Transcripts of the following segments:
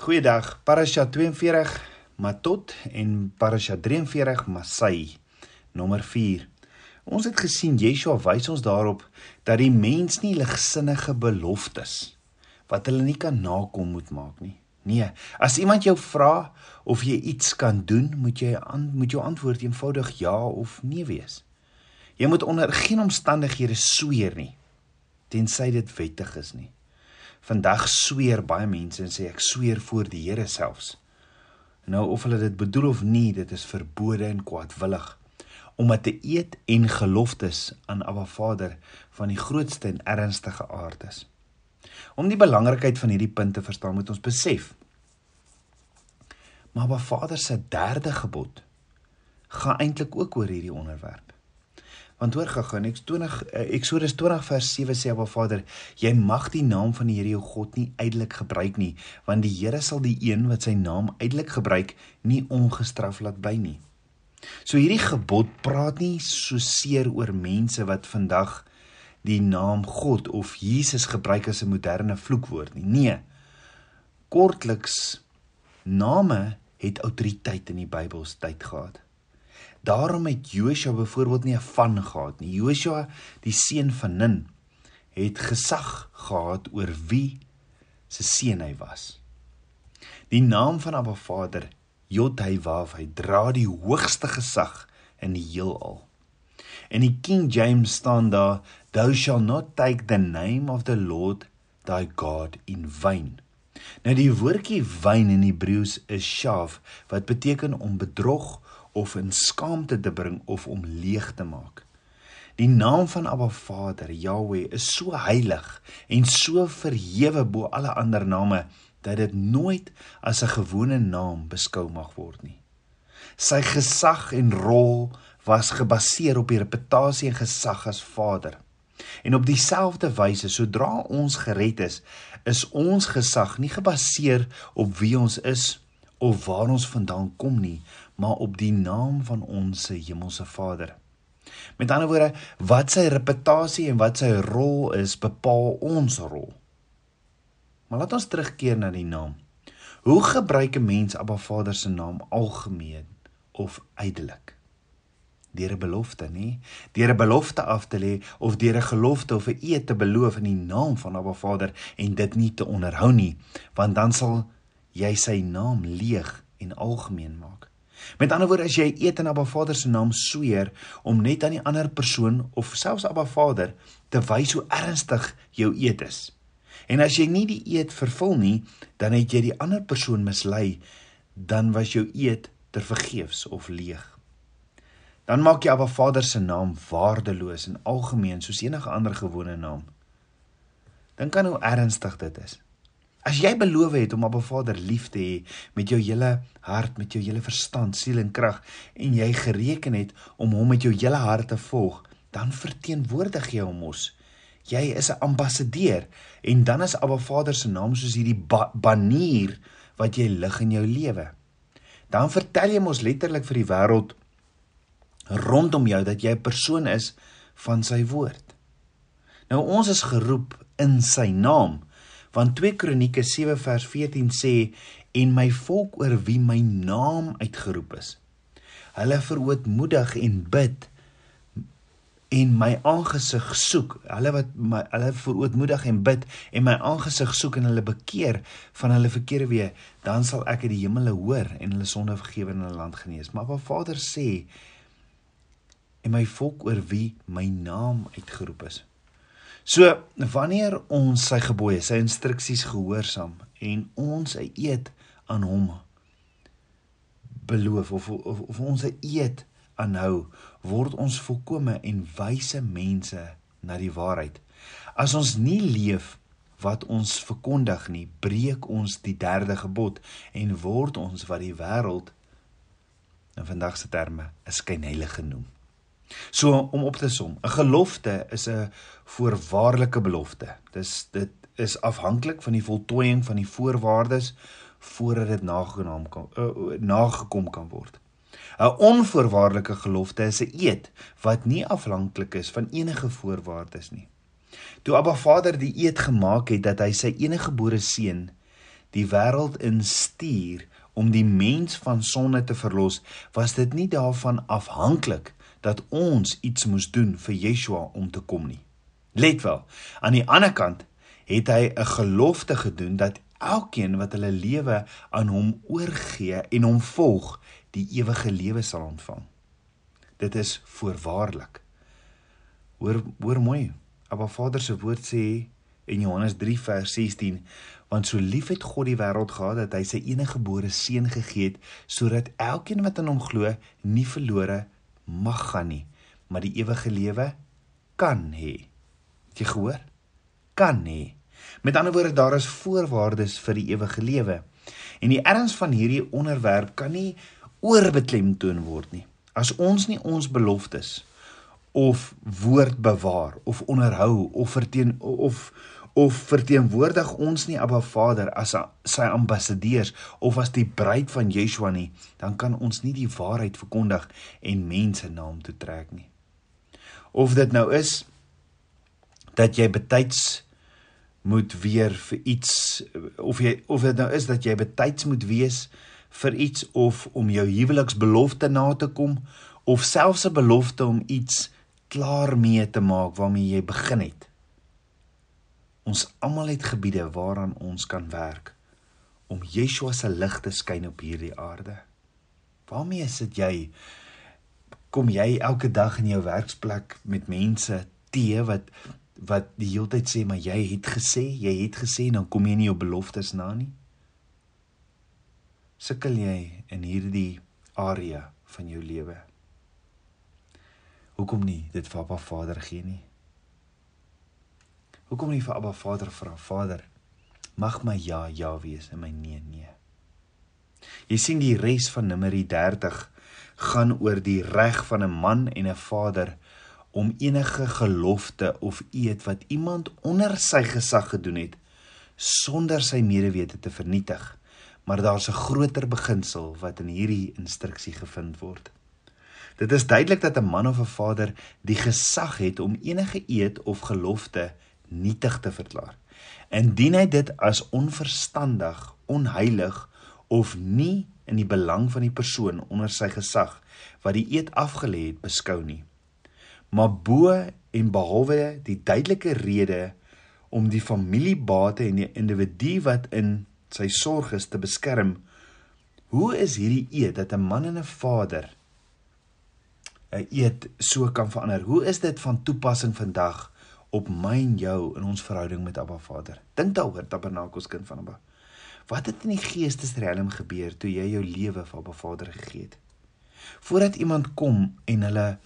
Goeiedag. Parasha 42 Matot en Parasha 43 Masai nommer 4. Ons het gesien Yeshua wys ons daarop dat die mens nie ligsinnige beloftes wat hulle nie kan nakom moet maak nie. Nee, as iemand jou vra of jy iets kan doen, moet jy aan moet jou antwoord eenvoudig ja of nee wees. Jy moet onder geen omstandighede sweer nie tensy dit wettig is nie. Vandag sweer baie mense en sê ek sweer voor die Here selfs. Nou of hulle dit bedoel of nie, dit is verbode en kwaadwillig om te eet en geloftes aan Abba Vader van die grootste en ernstigste aard is. Om die belangrikheid van hierdie punte verstaan, moet ons besef maar Abba Vader se derde gebod gaan eintlik ook oor hierdie onderwerp. Want hoor gou in eh, Eksodus 20 vers 7 sê Abba Vader, jy mag die naam van die Here jou God nie uitelik gebruik nie, want die Here sal die een wat sy naam uitelik gebruik nie ongestraf laat bly nie. So hierdie gebod praat nie so seer oor mense wat vandag die naam God of Jesus gebruik as 'n moderne vloekwoord nie. Nee. Kortliks name het autoriteit in die Bybelse tyd gehad. Daarom het Joshua byvoorbeeld nie 'n van gehad nie. Joshua, die seun van Nun, het gesag gehad oor wie se seun hy was. Die naam van Abba Vader, Yod-Heh-Wav, hy dra die hoogste gesag in die heelal. In die King James staan daar, "Thou shall not take the name of the Lord thy God in vain." Nou die woordjie wyn in Hebreëus is shav wat beteken om bedrog of in skaamte te bring of om leeg te maak. Die naam van Abba Vader, Yahweh, is so heilig en so verhewe bo alle ander name dat dit nooit as 'n gewone naam beskou mag word nie. Sy gesag en rol was gebaseer op die reputasie en gesag as Vader. En op dieselfde wyse, sodra ons gered is, is ons gesag nie gebaseer op wie ons is of waar ons vandaan kom nie, maar op die naam van ons hemelse Vader. Met ander woorde, wat sy reputasie en wat sy rol is, bepaal ons rol. Maar laat ons terugkeer na die naam. Hoe gebruik 'n mens Abba Vader se naam algemeen of uitelik? Deur 'n belofte, nê? Deur 'n belofte af te lê of deur 'n gelofte of 'n eed te beloof in die naam van Abba Vader en dit nie te onderhou nie, want dan sal jy sy naam leeg en algemeen maak. Met ander woorde, as jy eet in Abba Vader se naam sweer om net aan die ander persoon of selfs Abba Vader te wys hoe ernstig jou eet is. En as jy nie die eed vervul nie, dan het jy die ander persoon mislei, dan was jou eed ter vergeefs of leeg. Dan maak jy Abba Vader se naam waardeloos en algemeen soos enige ander gewone naam. Dink aan hoe ernstig dit is. As jy beloof het om Abba Vader lief te hê met jou hele hart, met jou hele verstand, siel en krag en jy gereken het om hom met jou hele hart te volg, dan verteenwoordig jy hom mos. Jy is 'n ambassadeur en dan is Abba Vader se naam soos hierdie ba banier wat jy lig in jou lewe. Dan vertel jy mos letterlik vir die wêreld rondom jou dat jy 'n persoon is van sy woord. Nou ons is geroep in sy naam want 2 Kronieke 7 vers 14 sê en my volk oor wie my naam uitgeroep is. Hulle verootmoedig en bid en my aangesig soek. Hulle wat my hulle verootmoedig en bid en my aangesig soek en hulle bekeer van hulle verkeerde weë dan sal ek uit die hemele hoor en hulle sonde vergewe en hulle land genees. Maar wat Vader sê en my volk oor wie my naam uitgeroep is So wanneer ons sy gebooie, sy instruksies gehoorsaam en ons 'n eed aan hom beloof of of, of ons 'n eed aanhou, word ons volkome en wyse mense na die waarheid. As ons nie leef wat ons verkondig nie, breek ons die derde gebod en word ons wat die wêreld in vandag se terme 'n skynheilige genoem. So om op te som, 'n gelofte is 'n voorwaardelike belofte. Dis dit is afhanklik van die voltooiing van die voorwaardes voordat dit nagenaam kan uh, nagekom kan word. 'n Onvoorwaardelike gelofte is 'n eed wat nie afhanklik is van enige voorwaardes nie. Toe Abba Vader die eed gemaak het dat hy sy eniggebore seun die wêreld instuur om die mens van sonde te verlos, was dit nie daarvan afhanklik dat ons iets moes doen vir Yeshua om te kom nie. Let wel, aan die ander kant het hy 'n gelofte gedoen dat elkeen wat hulle lewe aan hom oorgee en hom volg, die ewige lewe sal ontvang. Dit is voorwaarlik. Hoor hoor mooi. Abba Vader se woord sê in Johannes 3 vers 16 want so lief het God die wêreld gehad dat hy sy enige gebore seun gegee het sodat elkeen wat in hom glo nie verlore mag gaan nie maar die ewige lewe kan hê. Het jy gehoor? Kan hê. Met ander woorde daar is voorwaardes vir die ewige lewe. En die erns van hierdie onderwerp kan nie oorbeklemtoon word nie. As ons nie ons beloftes of woord bewaar of onderhou of verteen of of verteenwoordig ons nie Abba Vader as sy ambassadeurs of as die bruid van Yeshua nie, dan kan ons nie die waarheid verkondig en mense na hom toe trek nie. Of dit nou is dat jy betyds moet weer vir iets of jy of dit nou is dat jy betyds moet wees vir iets of om jou huweliksbelofte na te kom of selfs 'n belofte om iets klaar mee te maak waarmee jy begin het. Ons almal het gebiede waaraan ons kan werk om Yeshua se lig te skyn op hierdie aarde. Waarmee sit jy? Kom jy elke dag in jou werksplek met mense te wat wat die hele tyd sê maar jy het gesê, jy het gesê dan kom jy nie jou beloftes na nie? Sukkel jy in hierdie area van jou lewe? Hoekom nie dit vir Abba Vader gee nie? Hoekom nie vir Abba Vader vra, Vader, mag my ja ja wees en my nee nee. Jy sien die res van Numeri 30 gaan oor die reg van 'n man en 'n vader om enige gelofte of eed wat iemand onder sy gesag gedoen het sonder sy medewete te vernietig. Maar daar's 'n groter beginsel wat in hierdie instruksie gevind word. Dit is duidelik dat 'n man of 'n vader die gesag het om enige eed of gelofte nietig te verklaar. Indien hy dit as onverstandig, onheilig of nie in die belang van die persoon onder sy gesag wat die eed afgelê het beskou nie. Maar bo en behalwe die duidelike rede om die familiebate en die individu wat in sy sorg is te beskerm, hoe is hierdie eed dat 'n man en 'n vader 'n eed so kan verander. Hoe is dit van toepassing vandag op my en jou in ons verhouding met Abba Vader? Dink daaroor, Tabernakels kind van Abba. Wat het in die geestesriem gebeur toe jy jou lewe vir Abba Vader gegee het? Voordat iemand kom en hulle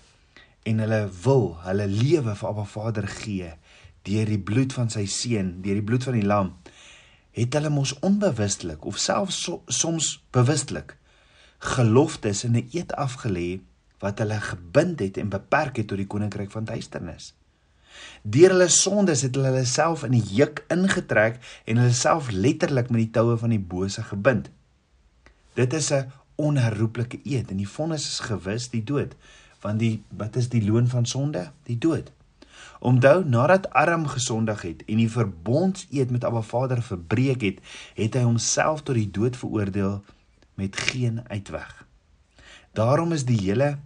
en hulle wil hulle lewe vir Abba Vader gee deur die bloed van sy seun, deur die bloed van die lam, het hulle mos onbewustelik of selfs so, soms bewustelik geloftes in 'n eed afgelê wat hulle gebind het en beperk het tot die koninkryk van duisternis. Deur hulle sondes het hulle hulle self in die juk ingetrek en hulle self letterlik met die toue van die bose gebind. Dit is 'n onherroepelike eed en die vonnis is gewis die dood, want die wat is die loon van sonde? Die dood. Onthou nadat Adam gesondig het en die verbondseed met Abba Vader verbreek het, het hy homself tot die dood veroordeel met geen uitweg. Daarom is die hele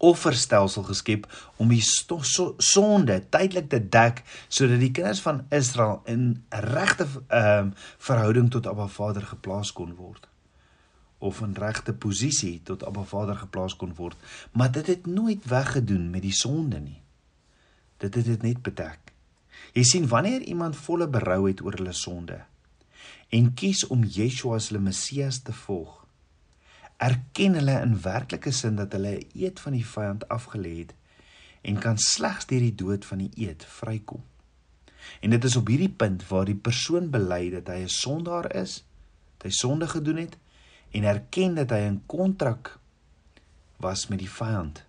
offerstelsel geskep om die sonde tydelik te dek sodat die kinders van Israel in regte ehm uh, verhouding tot Abba Vader geplaas kon word. Of in regte posisie tot Abba Vader geplaas kon word. Maar dit het nooit weggedoen met die sonde nie. Dit het dit net bedek. Jy sien wanneer iemand volle berou het oor hulle sonde en kies om Yeshua as hulle Messias te volg erken hulle in werklike sin dat hulle 'n eed van die vyand afgelê het en kan slegs deur die dood van die eed vrykom. En dit is op hierdie punt waar die persoon bely dat hy 'n sondaar is, dat hy sonde gedoen het en erken dat hy in kontrak was met die vyand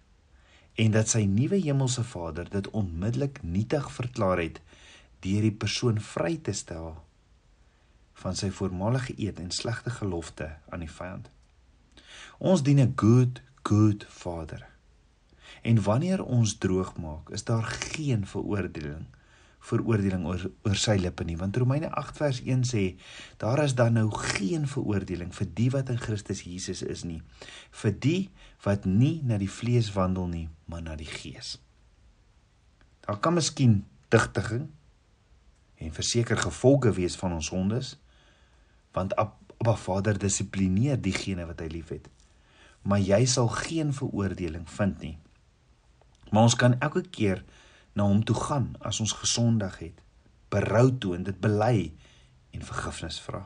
en dat sy nuwe hemelse Vader dit onmiddellik nietig verklaar het deur die persoon vry te stel van sy voormalige eed en slegte gelofte aan die vyand. Ons dien 'n good good Vader. En wanneer ons droog maak, is daar geen veroordeling veroordeling oor oor sy lippe nie. Want Romeine 8 vers 1 sê daar is dan nou geen veroordeling vir die wat in Christus Jesus is nie. Vir die wat nie na die vlees wandel nie maar na die gees. Daar kan miskien digtiging en verseker gevolge wees van ons sondes want Abba Vader dissiplineer diegene wat hy liefhet maar jy sal geen veroordeling vind nie maar ons kan elke keer na hom toe gaan as ons gesondig het, berou toon, dit bely en vergifnis vra.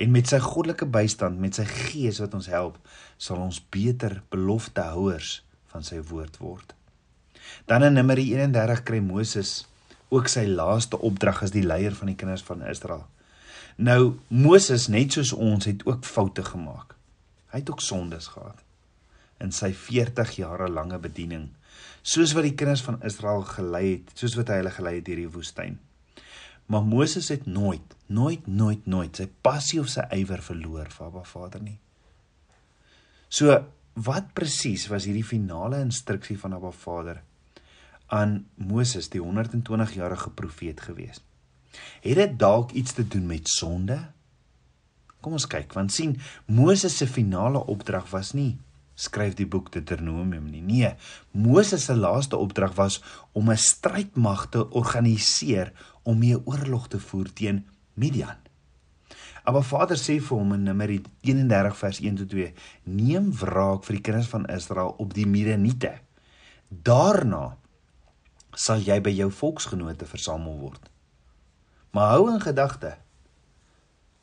En met sy goddelike bystand, met sy gees wat ons help, sal ons beter beloftehouers van sy woord word. Dan in Numeri 31 kry Moses ook sy laaste opdrag as die leier van die kinders van Israel. Nou Moses net soos ons het ook foute gemaak. Hy het ook sondes gehad in sy 40 jare lange bediening soos wat die kinders van Israel gelei het, soos wat hy hulle gelei het deur die woestyn. Maar Moses het nooit, nooit, nooit, nooit sy passie of sy ywer verloor vir Abba Vader nie. So, wat presies was hierdie finale instruksie van Abba Vader aan Moses, die 120-jarige profeet gewees? Het dit dalk iets te doen met sonde? Kom ons kyk, want sien, Moses se finale opdrag was nie skryf die boek Deuteronomium nie. Nee, Moses se laaste opdrag was om 'n strydmag te organiseer om mee oorlog te voer teen Midian. Maar Vader sê vir hom in Numeri 31 vers 1 tot 2: "Neem wraak vir die kinders van Israel op die Midianiete. Daarna sal jy by jou volksgenote versamel word." Maar hou in gedagte: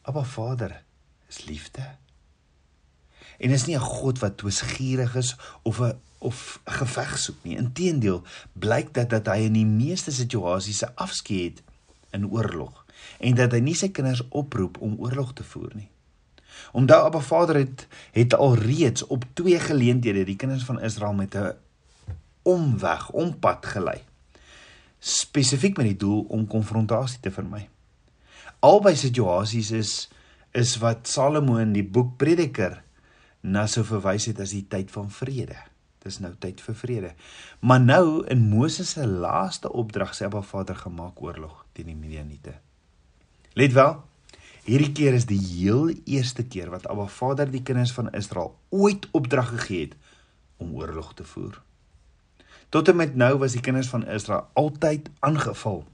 Abba Vader is liefde en is nie 'n God wat twisgierig is of 'n of geveg soek nie. Inteendeel, blyk dit dat hy in die meeste situasies 'n afskeid het in oorlog en dat hy nie sy kinders oproep om oorlog te voer nie. Omdat Abba Vader het het alreeds op twee geleenthede die kinders van Israel met 'n omweg, ompad gelei. Spesifiek met die doel om konfrontasie te vermy. Albei situasies is is wat Salomo in die boek Prediker na sou verwys het as die tyd van vrede. Dis nou tyd vir vrede. Maar nou in Moses se laaste opdrag sê Abba Vader gemaak oorlog teen die Midianiete. Let wel, hierdie keer is die heel eerste keer wat Abba Vader die kinders van Israel ooit opdrag gegee het om oorlog te voer. Tot en met nou was die kinders van Israel altyd aangeval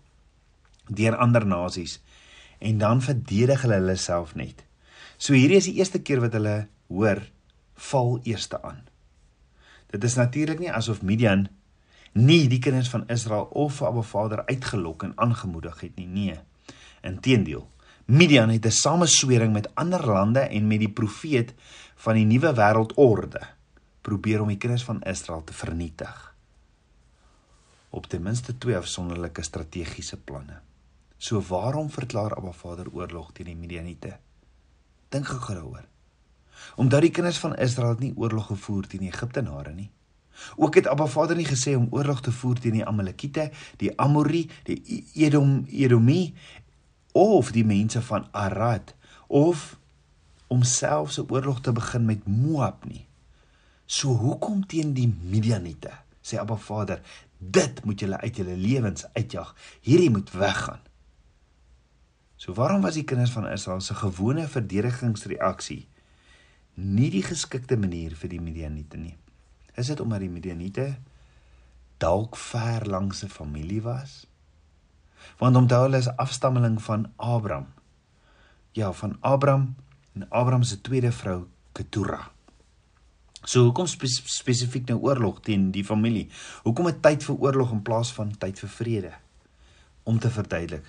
deur ander nasies en dan verdedig hulle hulle self net. So hierdie is die eerste keer wat hulle hoor val eerste aan. Dit is natuurlik nie asof Midian nie die kinders van Israel of Abba Vader uitgelok en aangemoedig het nie. Nee. Inteendeel, Midian het 'n sameswering met ander lande en met die profeet van die nuwe wêreldorde probeer om die kinders van Israel te vernietig. Op ten minste twee afsonderlike strategiese planne. So waarom verklaar Abba Vader oorlog teen die Midianiete? Dink gou daaroor omdat die kinders van Israel nie oorlog gevoer teen die Egiptenare nie. Ook het Abba Vader nie gesê om oorlog te voer teen die Amalekiete, die Amori, die Edom, Edomi of die mense van Arad of om selfs 'n oorlog te begin met Moab nie. So hoekom teen die Midianiete? Sê Abba Vader, dit moet julle uit julle lewens uitjag. Hierdie moet weggaan. So waarom was die kinders van Israel se gewone verdedigingsreaksie nie die geskikte manier vir die Midianiete nie. Is dit omdat die Midianiete dalk ver langs 'n familie was? Want onthou hulle is afstammeling van Abraham. Ja, van Abraham en Abraham se tweede vrou Ketura. So hoekom spes spesifiek nou oorlog teen die familie? Hoekom 'n tyd vir oorlog in plaas van tyd vir vrede? Om te verduidelik.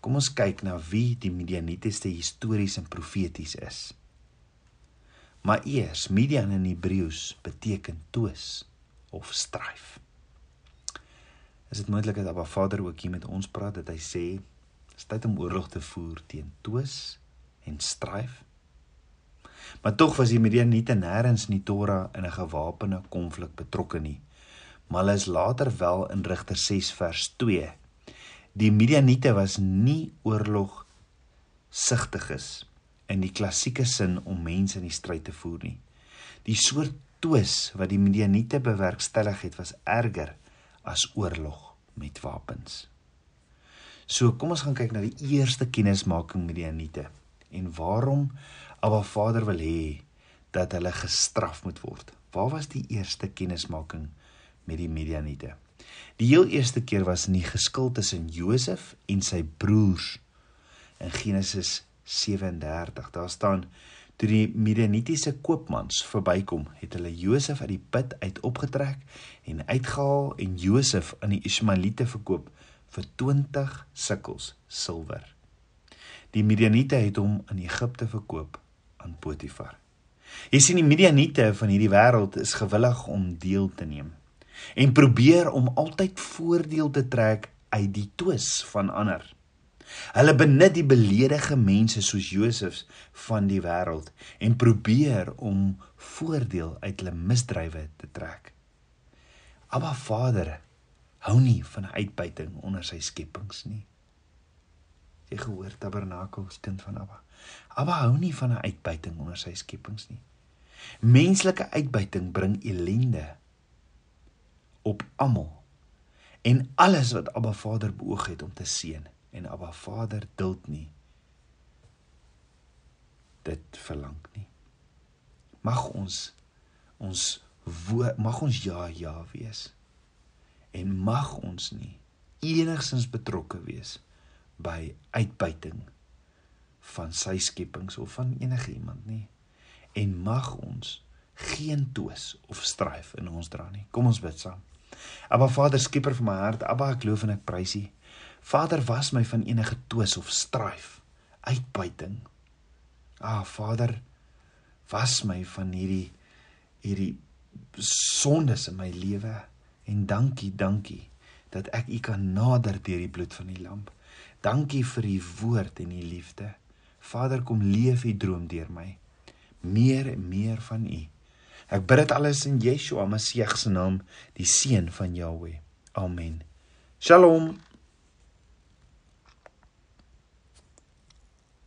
Kom ons kyk na wie die Midianiete se histories en profeties is. Maar eers Midian in Hebreëus beteken twis of stryf. Is dit moontlik dat Abba Vader ook hier met ons praat dat hy sê dis tyd om oorlog te voer teen twis en stryf? Maar tog was die Midianiete nêrens in die Torah in 'n gewapende konflik betrokke nie. Maar hulle is later wel in Rigter 6 vers 2. Die Midianiete was nie oorlog sigtiges in die klassieke sin om mense in die stryd te voer nie. Die soort twis wat die Midianiete bewerkstellig het was erger as oorlog. met wapens. So kom ons gaan kyk na die eerste kennismaking met die Anite en waarom Abba Vader wil hê dat hulle gestraf moet word. Waar was die eerste kennismaking met die Midianiete? Die heel eerste keer was in die geskil tussen Josef en sy broers in Genesis 37. Daar staan toe die Midianitiese koopmans verbykom, het hulle Josef uit die put uit opgetrek en uitgehaal en Josef aan die Ismaeliete verkoop vir 20 sikkels silwer. Die Midianiete het hom in Egipte verkoop aan Potifar. Jy sien die Midianiete van hierdie wêreld is gewillig om deel te neem en probeer om altyd voordeel te trek uit die twis van ander. Hulle benut die beledige mense soos Josef van die wêreld en probeer om voordeel uit hulle misdrywe te trek. Abba Vader hou nie van uitbuiting onder sy skepings nie. Jy gehoor Tabernakels kind van Abba. Abba hou nie van 'n uitbuiting onder sy skepings nie. Menslike uitbuiting bring ellende op almal. En alles wat Abba Vader beoog het om te seën en Abba Vader duld nie dit verlang nie. Mag ons ons mag ons ja ja wees. En mag ons nie enigsins betrokke wees by uitbuiting van sy skepings of van enige iemand nie. En mag ons geen twis of stryf in ons dra nie. Kom ons bid saam. Aba Vader, skieper van my hart, Aba ek loof en ek prys U. Vader, was my van enige twis of stryf, uitbuiting. Ah Vader, was my van hierdie hierdie sondes in my lewe en dankie, dankie dat ek U kan nader deur die bloed van die lam. Dankie vir U woord en U liefde. Vader, kom leef U droom deur my. Meer en meer van U. Ek bid dit alles in Yeshua Messie se naam, die seun van Jahweh. Amen. Shalom.